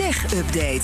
Tech Update.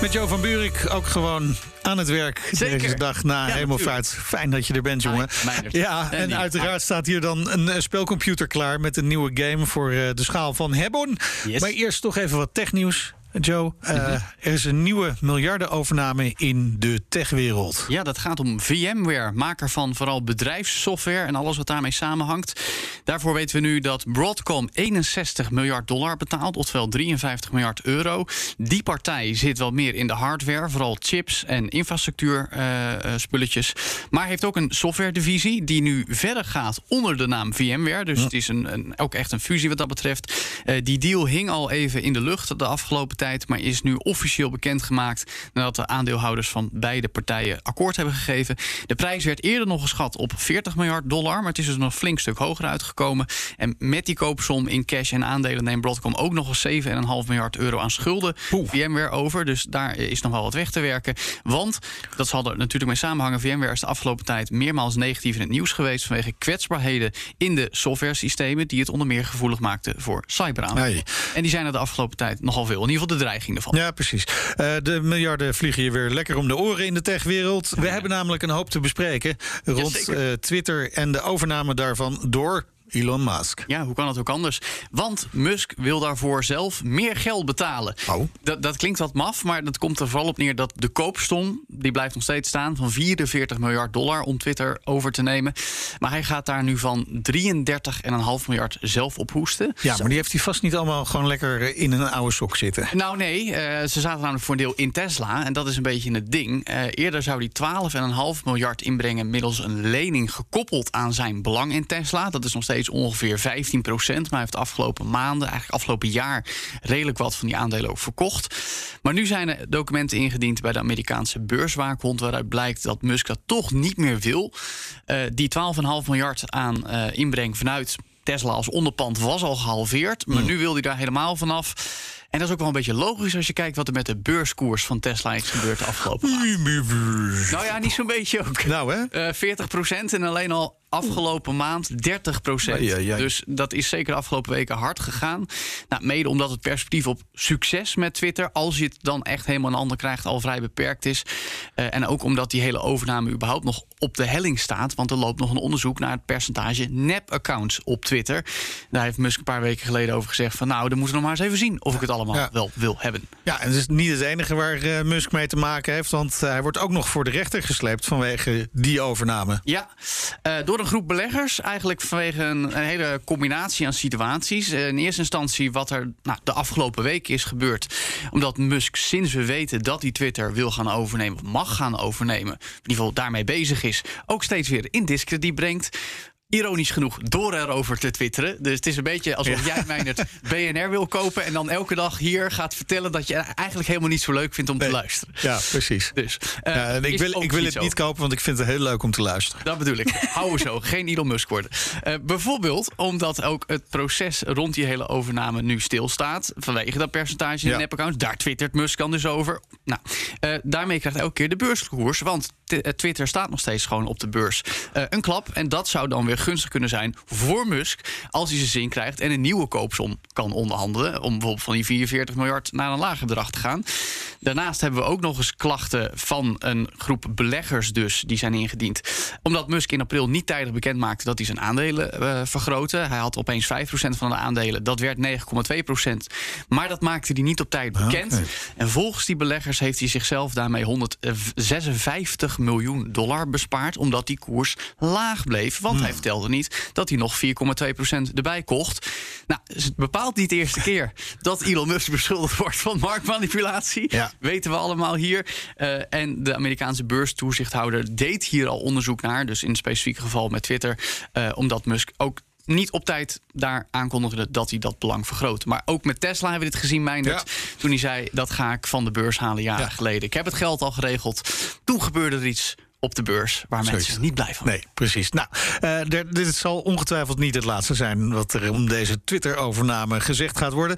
Met Jo van Buurik ook gewoon aan het werk Zeker. deze dag na Ja, hemelvaart. Fijn dat je er bent, jongen. Ja, En uiteraard staat hier dan een eh, spelcomputer klaar met een nieuwe game voor eh, de schaal van Hebon. Yes. Maar eerst toch even wat technieuws. Joe, Eh, er is een nieuwe miljardenovername in de techwereld. Ja, dat gaat om VMware, maker van vooral bedrijfssoftware en alles wat daarmee samenhangt. Daarvoor weten we nu dat Broadcom 61 miljard dollar betaalt, oftewel 53 miljard euro. Die partij zit wel meer in de hardware, vooral chips en infrastructuurspulletjes. maar heeft ook een softwaredivisie die nu verder gaat onder de naam VMware. Dus het is een, een, ook echt een fusie wat dat betreft. Eh, die deal hing al even in de lucht de afgelopen tijd, maar is nu officieel bekendgemaakt nadat de aandeelhouders van beide partijen akkoord hebben gegeven. De prijs werd eerder nog geschat op 40 miljard dollar, maar het is dus nog een flink stuk hoger uitgekomen. En met die koopsom in cash en aandelen neemt Broadcom ook nog eens 7,5 miljard euro aan schulden VMware over. Dus daar is nog wel wat weg te werken. Want, dat zal er natuurlijk mee samenhangen, VMware is de afgelopen tijd meermaals negatief in het nieuws geweest vanwege kwetsbaarheden in de softwaresystemen die het onder meer gevoelig maakten voor cyberaanvallen. Nee. En die zijn er de afgelopen tijd nogal veel. In ieder geval de dreiging ervan. Ja, precies. Eh, de miljarden vliegen je weer lekker om de oren in de techwereld. We hebben namelijk een hoop te bespreken rond eh, Twitter en de overname daarvan door Elon Musk. Ja, hoe kan het ook anders? Want Musk wil daarvoor zelf meer geld betalen. Oh. Dat, dat klinkt wat maf, maar dat komt er vooral op neer dat de koopstom... die blijft nog steeds staan van 44 miljard dollar om Twitter over te nemen. Maar hij gaat daar nu van 33,5 miljard zelf op hoesten. Ja, maar die heeft hij vast niet allemaal gewoon lekker in een oude sok zitten. Nou nee, eh, ze zaten namelijk voor een deel in Tesla. En dat is een beetje het ding. Eh, eerder zou hij 12,5 miljard inbrengen... middels een lening gekoppeld aan zijn belang in Tesla. Dat is nog steeds ongeveer 15 procent. Maar hij heeft de afgelopen maanden, eigenlijk afgelopen jaar... redelijk wat van die aandelen ook verkocht. Maar nu zijn er documenten ingediend bij de Amerikaanse beurswaakhond... waaruit blijkt dat Musk dat toch niet meer wil. Eh, die 12,5 miljard aan eh, inbreng vanuit... Tesla als onderpand was al gehalveerd, maar nu wil hij daar helemaal vanaf. En dat is ook wel een beetje logisch als je kijkt wat er met de beurskoers van Tesla is gebeurd de afgelopen maanden. Nou ja, niet zo'n beetje ook. Nou hè? Eh 40% en alleen al afgelopen maand 30 Ai, ai, ai. Dus dat is zeker de afgelopen weken hard gegaan. Nou, mede omdat het perspectief op succes met Twitter, als je het dan echt helemaal een ander krijgt, al vrij beperkt is. Eh, en ook omdat die hele overname überhaupt nog op de helling staat. Want er loopt nog een onderzoek naar het percentage nep-accounts op Twitter. Daar heeft Musk een paar weken geleden over gezegd van nou, dan moeten we nog maar eens even zien of ik het allemaal wel wil hebben. Ja, en het is niet het enige waar eh, Musk mee te maken heeft. Want hij wordt ook nog voor de rechter gesleept vanwege die overname. Ja, eh, een groep beleggers. Eigenlijk vanwege een, een hele combinatie aan situaties. Eh, in eerste instantie wat er nou, de afgelopen week is gebeurd. Omdat Musk sinds we weten dat hij Twitter wil gaan overnemen... of mag gaan overnemen, in ieder geval daarmee bezig is... ook steeds weer in discrediet brengt. Ironisch genoeg door erover te twitteren. Dus het is een beetje alsof jij Meijnerd BNR wil kopen... en dan elke dag hier gaat vertellen dat je eigenlijk helemaal niet zo leuk vindt om te luisteren. Ja, precies. Dus, eh, Ja, en ik wil, ik wil het niet kopen, want ik vind het heel leuk om te luisteren. Dat bedoel ik. Hou we zo. Geen Elon Musk worden. Eh, bijvoorbeeld omdat ook het proces rond die hele overname nu stilstaat. Vanwege dat percentage in Ja. de nepaccounts. Daar twittert Musk dan dus over. Nou, eh, daarmee krijgt elke keer de beurskoers. Want eh, Twitter staat nog steeds gewoon op de beurs. Eh, een klap. En dat zou dan weer gunstig kunnen zijn voor Musk. Als hij zijn zin krijgt en een nieuwe koopsom kan onderhandelen. Om bijvoorbeeld van die 44 miljard naar een lager bedrag te gaan. Daarnaast hebben we ook nog eens klachten van een groep beleggers dus. Die zijn ingediend. Omdat Musk in april niet tijdig bekend maakte dat hij zijn aandelen eh vergrootte. Hij had opeens 5% van de aandelen. Dat werd 9,2%. Maar dat maakte hij niet op tijd bekend. oké. En volgens die beleggers heeft hij zichzelf daarmee 156 miljoen dollar bespaard. Omdat die koers laag bleef. Want hij vertelde niet dat hij nog 4,2% erbij kocht. Nou, is het bepaalt niet de eerste keer dat Elon Musk beschuldigd wordt van marktmanipulatie. Ja. Weten we allemaal hier. Eh, en de Amerikaanse beurstoezichthouder deed hier al onderzoek naar. Dus in het specifieke geval met Twitter. eh, omdat Musk ook niet op tijd daar aankondigde dat hij dat belang vergroot. Maar ook met Tesla hebben we dit gezien, Meindert. Ja. Toen hij zei, dat ga ik van de beurs halen jaren Ja. geleden. Ik heb het geld al geregeld. Toen gebeurde er iets op de beurs waar Zoiets. mensen niet blij van Nee, precies. Nou, eh, dit zal ongetwijfeld niet het laatste zijn wat er om deze Twitter-overname gezegd gaat worden.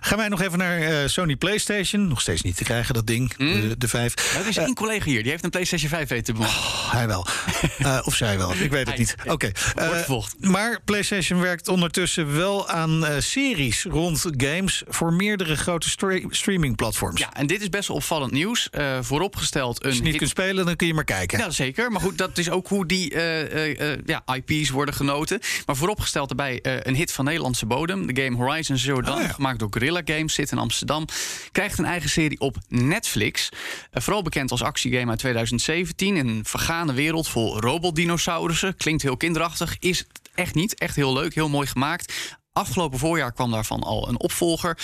Gaan wij nog even naar eh, Sony PlayStation. Nog steeds niet te krijgen, dat ding, de, de vijf. Er is één collega hier, die heeft een PlayStation 5 weten te. Oh, hij wel. Eh, of zij wel, ik weet het niet. Oké. eh, maar PlayStation werkt ondertussen wel aan eh, series rond games voor meerdere grote stre- streamingplatforms. Ja, en dit is best wel opvallend nieuws. Eh, vooropgesteld een Als je niet kunt spelen, dan kun je maar kijken. Ja, zeker. Maar goed, dat is ook hoe die eh, eh, eh, ja, IP's worden genoten. Maar vooropgesteld daarbij een hit van Nederlandse bodem. De game Horizon Zero Dawn, Oh ja. gemaakt door Guerrilla Games, zit in Amsterdam. Krijgt een eigen serie op Netflix. Vooral bekend als actiegame uit 2017. Een vergane wereld vol robotdinosaurussen. Klinkt heel kinderachtig, is het echt niet. Echt heel leuk, heel mooi gemaakt. Afgelopen voorjaar kwam daarvan al een opvolger.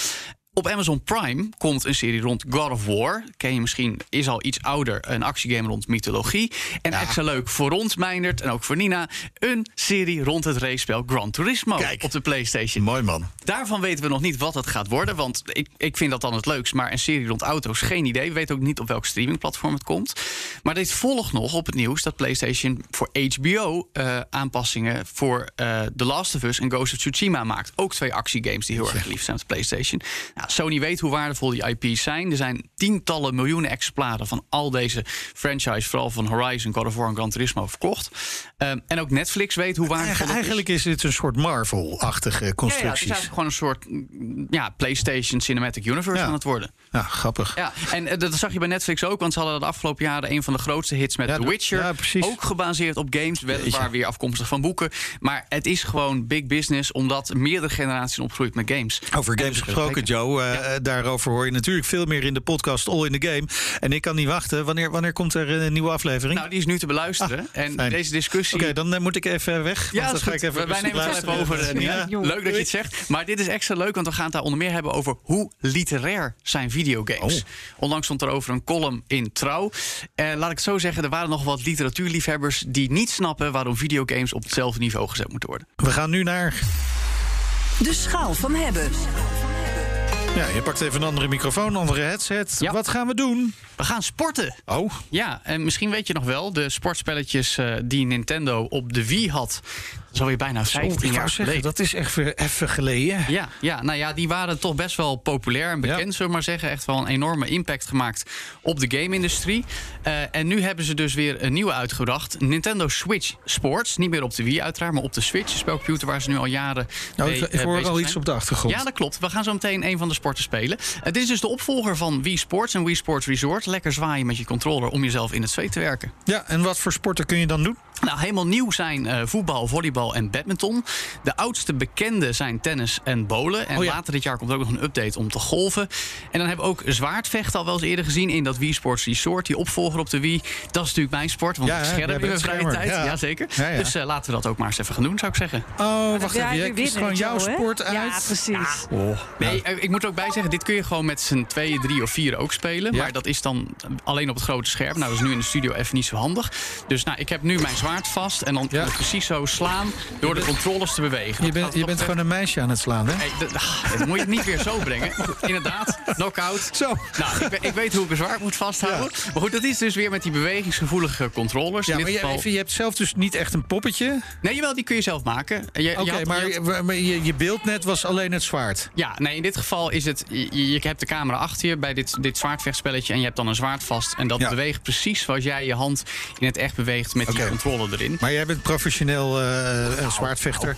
Op Amazon Prime komt een serie rond God of War. Ken je misschien, is al iets ouder. Een actiegame rond mythologie. En extra leuk voor ons, Meindert, en ook voor Nina... een serie rond het racespel Gran Turismo Kijk. op de PlayStation. Mooi man. Daarvan weten we nog niet wat het gaat worden. Want ik, ik vind dat dan het leukst. Maar een serie rond auto's, geen idee. We weten ook niet op welk streamingplatform het komt. Maar dit volgt nog op het nieuws dat PlayStation voor HBO eh, aanpassingen voor eh The Last of Us en Ghost of Tsushima maakt. Ook twee actiegames die heel erg geliefd zijn op de PlayStation. Nou, Sony weet hoe waardevol die IP's zijn. Er zijn tientallen miljoenen exemplaren van al deze franchise, vooral van Horizon, God of War en Gran Turismo, verkocht. Ehm, en ook Netflix weet hoe waardevol Eigen-. Eigenlijk is dit een soort Marvel-achtige Ja, ja, gewoon een soort mm, ja, PlayStation Cinematic Universe Ja. aan het worden. Ja, grappig. Ja, en eh, dat zag je bij Netflix ook, want ze hadden de afgelopen jaren een van de grootste hits met Ja, The Witcher. ja, precies. Ook gebaseerd op games, weliswaar weer afkomstig van boeken. Maar het is gewoon big business, omdat meerdere generaties opgroeit met games. Over games dus gesproken. Joe. eh, Daarover hoor je natuurlijk veel meer in de podcast All in the Game. En ik kan niet wachten. Wanneer, wanneer komt er een nieuwe aflevering? Nou, die is nu te beluisteren. Ah, en fijn. deze discussie... Oké, dan eh, moet ik even weg. Ja, want dan ga ik even Wij nemen het even over. Leuk dat je het zegt. Maar dit is extra leuk, want we gaan het daar onder meer hebben over hoe literair zijn videogames. Oh. Onlangs stond er over een column in Trouw. Eh, laat ik het zo zeggen, er waren nog wat literatuurliefhebbers die niet snappen waarom videogames op hetzelfde niveau gezet moeten worden. We gaan nu naar. De schaal van hebben. Ja, je pakt even een andere microfoon, een andere headset. Ja. Wat gaan we doen? We gaan sporten. Oh, Ja, en misschien weet je nog wel, de sportspelletjes eh, die Nintendo op de Wii had. Is alweer bijna zo, 15 ik wou jaar zeggen, geleden. dat is echt weer even geleden. Ja, ja, nou ja, die waren toch best wel populair en bekend, Ja. zullen we maar zeggen. Echt wel een enorme impact gemaakt op de game-industrie. Eh, en nu hebben ze dus weer een nieuwe uitgebracht. Nintendo Switch Sports. Niet meer op de Wii uiteraard, maar op de Switch. Een spelcomputer waar ze nu al jaren Nou, mee, ik, ik eh, hoor al iets op de achtergrond. Ja, dat klopt. We gaan zo meteen een van de sporten spelen. Eh, dit is dus de opvolger van Wii Sports en Wii Sports Resort. Lekker zwaaien met je controller om jezelf in het zweet te werken. Ja, en wat voor sporten kun je dan doen? Nou, helemaal nieuw zijn eh, voetbal, volleybal en badminton. De oudste bekende zijn tennis en bowlen. En Oh ja. later dit jaar komt ook nog een update om te golven. En dan hebben we ook zwaardvechten al wel eens eerder gezien in dat Wii Sports Resort. Die opvolger op de Wii. Dat is natuurlijk mijn sport, want Ja, ik scherm jij in mijn vrije schermer, tijd. ja. Jazeker. Ja, ja. Dus eh, laten we dat ook maar eens even gaan doen, zou ik zeggen. Oh, wacht even. Kiest gewoon jouw sport uit. Ja, precies. Oh, Nee, eh, ik moet er ook bij zeggen, dit kun je gewoon met z'n tweeën, drie of vier ook spelen. Ja. Maar dat is dan alleen op het grote scherm. Nou, dat is nu in de studio even niet zo handig. Dus nou, ik heb nu mijn zwaard vast en dan ik precies zo slaan door de controllers te bewegen. Je, bent, je bent gewoon een meisje aan het slaan, hè? Hey, dat, ah, dat moet je het niet weer zo brengen. Maar inderdaad, knockout. Zo. Nou, ik, ik weet hoe ik een zwaard moet vasthouden. Maar goed, dat is dus weer met die bewegingsgevoelige controllers. Ja, In maar dit je, geval- je hebt zelf dus niet echt een poppetje. Nee, jawel, die kun je zelf maken. Oké, had- je maar, maar je, je beeldnet was alleen het zwaard. Ja, nee, in dit geval is het. Je, je hebt de camera achter je bij dit, dit zwaardvechtspelletje. En je hebt dan een zwaard vast. En dat Ja. beweegt precies zoals jij je hand in het echt beweegt met die controle erin. Maar jij bent professioneel eh, een zwaardvechter.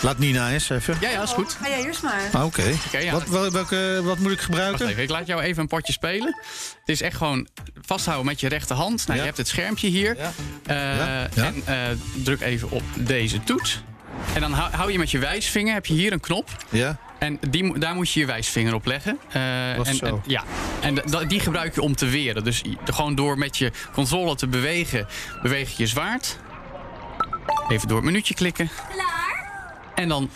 Laat Nina eens even. Ja, ja, is goed. Ga jij eerst maar. Ah, Oké. Ja. wat, wel- welke, wat moet ik Wacht gebruiken? even, ik laat jou even een potje spelen. Het is echt gewoon vasthouden met je rechterhand. Nou, Ja. Je hebt het schermpje hier. Ja. Eh, Ja, ja. En eh, druk even op deze toets. En dan hou, hou je met je wijsvinger, heb je hier een knop. Ja? En die, daar moet je je wijsvinger op leggen. Eh, Dat en, zo. en- ja, en die gebruik je om te weren. Dus gewoon door met je controle te bewegen, beweeg je je zwaard. Even door het minuutje klikken. En dan...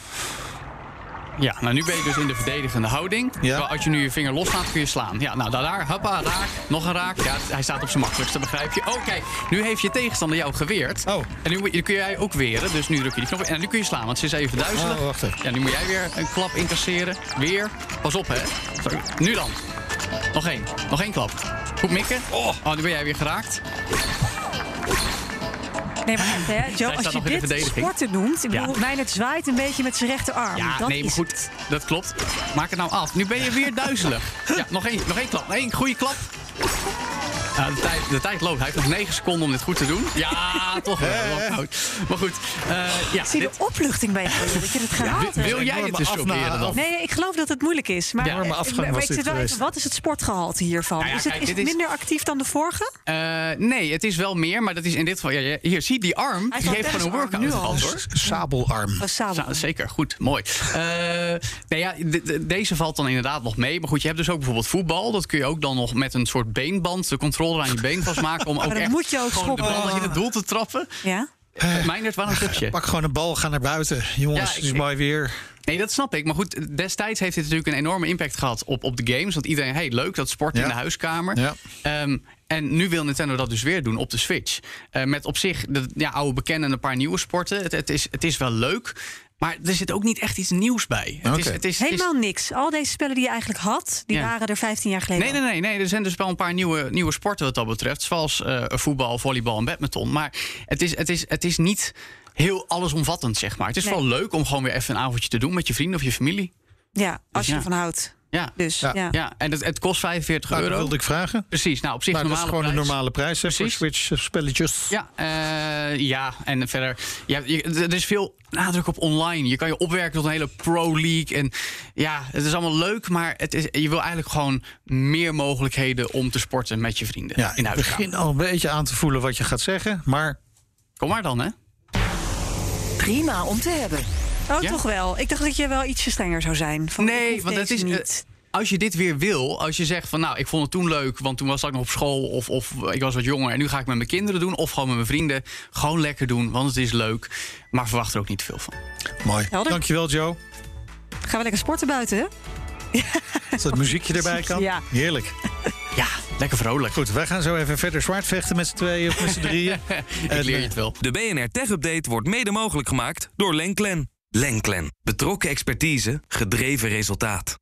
Ja, nou nu ben je dus in de verdedigende houding. Terwijl als je nu je vinger loslaat, kun je slaan. Ja, nou daar, daar, hoppa, raak, nog een raak. Ja, hij staat op zijn makkelijkste, begrijp je. Oh, kijk, nu heeft je tegenstander jou geweerd. Oh. En nu kun jij ook weren, dus nu druk je die knop in. En nu kun je slaan, want ze is even duizelig. Oh, wacht even. Ja, nu moet jij weer een klap incasseren. Weer. Pas op, hè. Zo, nu dan. Nog één. Nog één klap. Goed mikken. Oh, nu ben jij weer geraakt. Nee, maar echt, hè, Joe, als je dit sporten noemt... Ik Ja. Meijnerd zwaait een beetje met zijn rechterarm. Ja, dat nee, maar goed, het. dat klopt. Maak het nou af. Nu ben je weer duizelig. Ja, nog één, nog één klap. Nee, goede klap. Ja, de, tijd, de tijd loopt. Hij heeft nog 9 seconden om dit goed te doen. Ja, toch wel. Maar goed, eh, ja. Ik zie dit- de opluchting bij je, dat je het gehaald wil, hebt. wil jij het dus afna- proberen dan? Nee, ik geloof dat het moeilijk is. Maar, Ja. Eh, afgang maar was ik zit wel even, wat is het sportgehalte hiervan? Nou ja, is het, kijk, is het dit is- minder actief dan de vorige? Eh, nee, het is wel meer, maar dat is in dit geval... Ja, ja, hier, zie die arm. Hij Die heeft gewoon een workout nu al. hoor. Sabelarm. Oh, sabel. Ja, zeker, goed, mooi. Eh nee, ja, de- de- deze valt dan inderdaad nog mee. Maar goed, je hebt dus ook bijvoorbeeld voetbal. Dat kun je ook dan nog met een soort beenband... de controle aan je been vastmaken... om ook dan echt moet je ook gewoon de bal schoppen. in het doel te trappen. Ja? Uh, Meindert, waarom zucht je? Pak gewoon een bal, ga naar buiten. Jongens, Ja, het ik- is mooi weer. Nee, dat snap ik. Maar goed, destijds heeft dit natuurlijk een enorme impact gehad op, op de games. Want iedereen, hey, leuk, dat sport Ja. in de huiskamer. Ja. Ehm, en nu wil Nintendo dat dus weer doen op de Switch. Eh, met op zich de ja, oude bekende en een paar nieuwe sporten. Het, het, is, het is wel leuk, maar er zit ook niet echt iets nieuws bij. Het is, het is, Helemaal niks. Al deze spellen die je eigenlijk had, die Ja. waren er 15 jaar geleden. Nee, nee, nee, nee. Er zijn dus wel een paar nieuwe, nieuwe sporten wat dat betreft. Zoals eh, voetbal, volleybal en badminton. Maar het is, het is, het is niet heel allesomvattend, zeg maar. Het is Nee. wel leuk om gewoon weer even een avondje te doen met je vrienden of je familie. Ja, als je ja. ervan houdt. Ja, Dus, Ja. ja. ja. en het, het kost 45 Nou, dat euro. wilde ik vragen. Precies, nou op zich Maar dat is normale gewoon een normale prijs hè, voor. Switch-spelletjes. Ja, eh, ja, en verder. Ja, je- er is veel nadruk op online. Je kan je opwerken tot een hele pro-league. En ja, het is allemaal leuk, maar het is, je wil eigenlijk gewoon meer mogelijkheden om te sporten met je vrienden. Ja, in ik begin al een beetje aan te voelen wat je gaat zeggen. Maar Kom maar dan, hè? Prima om te hebben. Oh, Ja? toch wel. Ik dacht dat je wel ietsje strenger zou zijn. Van, Nee, want het deze is. eh, niet. als je dit weer wil, als je zegt van nou, ik vond het toen leuk, want toen was ik nog op school of, of ik was wat jonger en nu ga ik met mijn kinderen doen of gewoon met mijn vrienden, gewoon lekker doen, want het is leuk, maar verwacht er ook niet te veel van. mooi. Helder. Dankjewel, Joe. Gaan we lekker sporten buiten, hè? Dat het muziekje erbij kan. Ja. Heerlijk. Ja, lekker vrolijk. Goed, wij gaan zo even verder zwart vechten met z'n tweeën of met z'n drieën. ik leer je het wel. De BNR Tech Update wordt mede mogelijk gemaakt door Lenklen. Lenklen. Betrokken expertise, gedreven resultaat.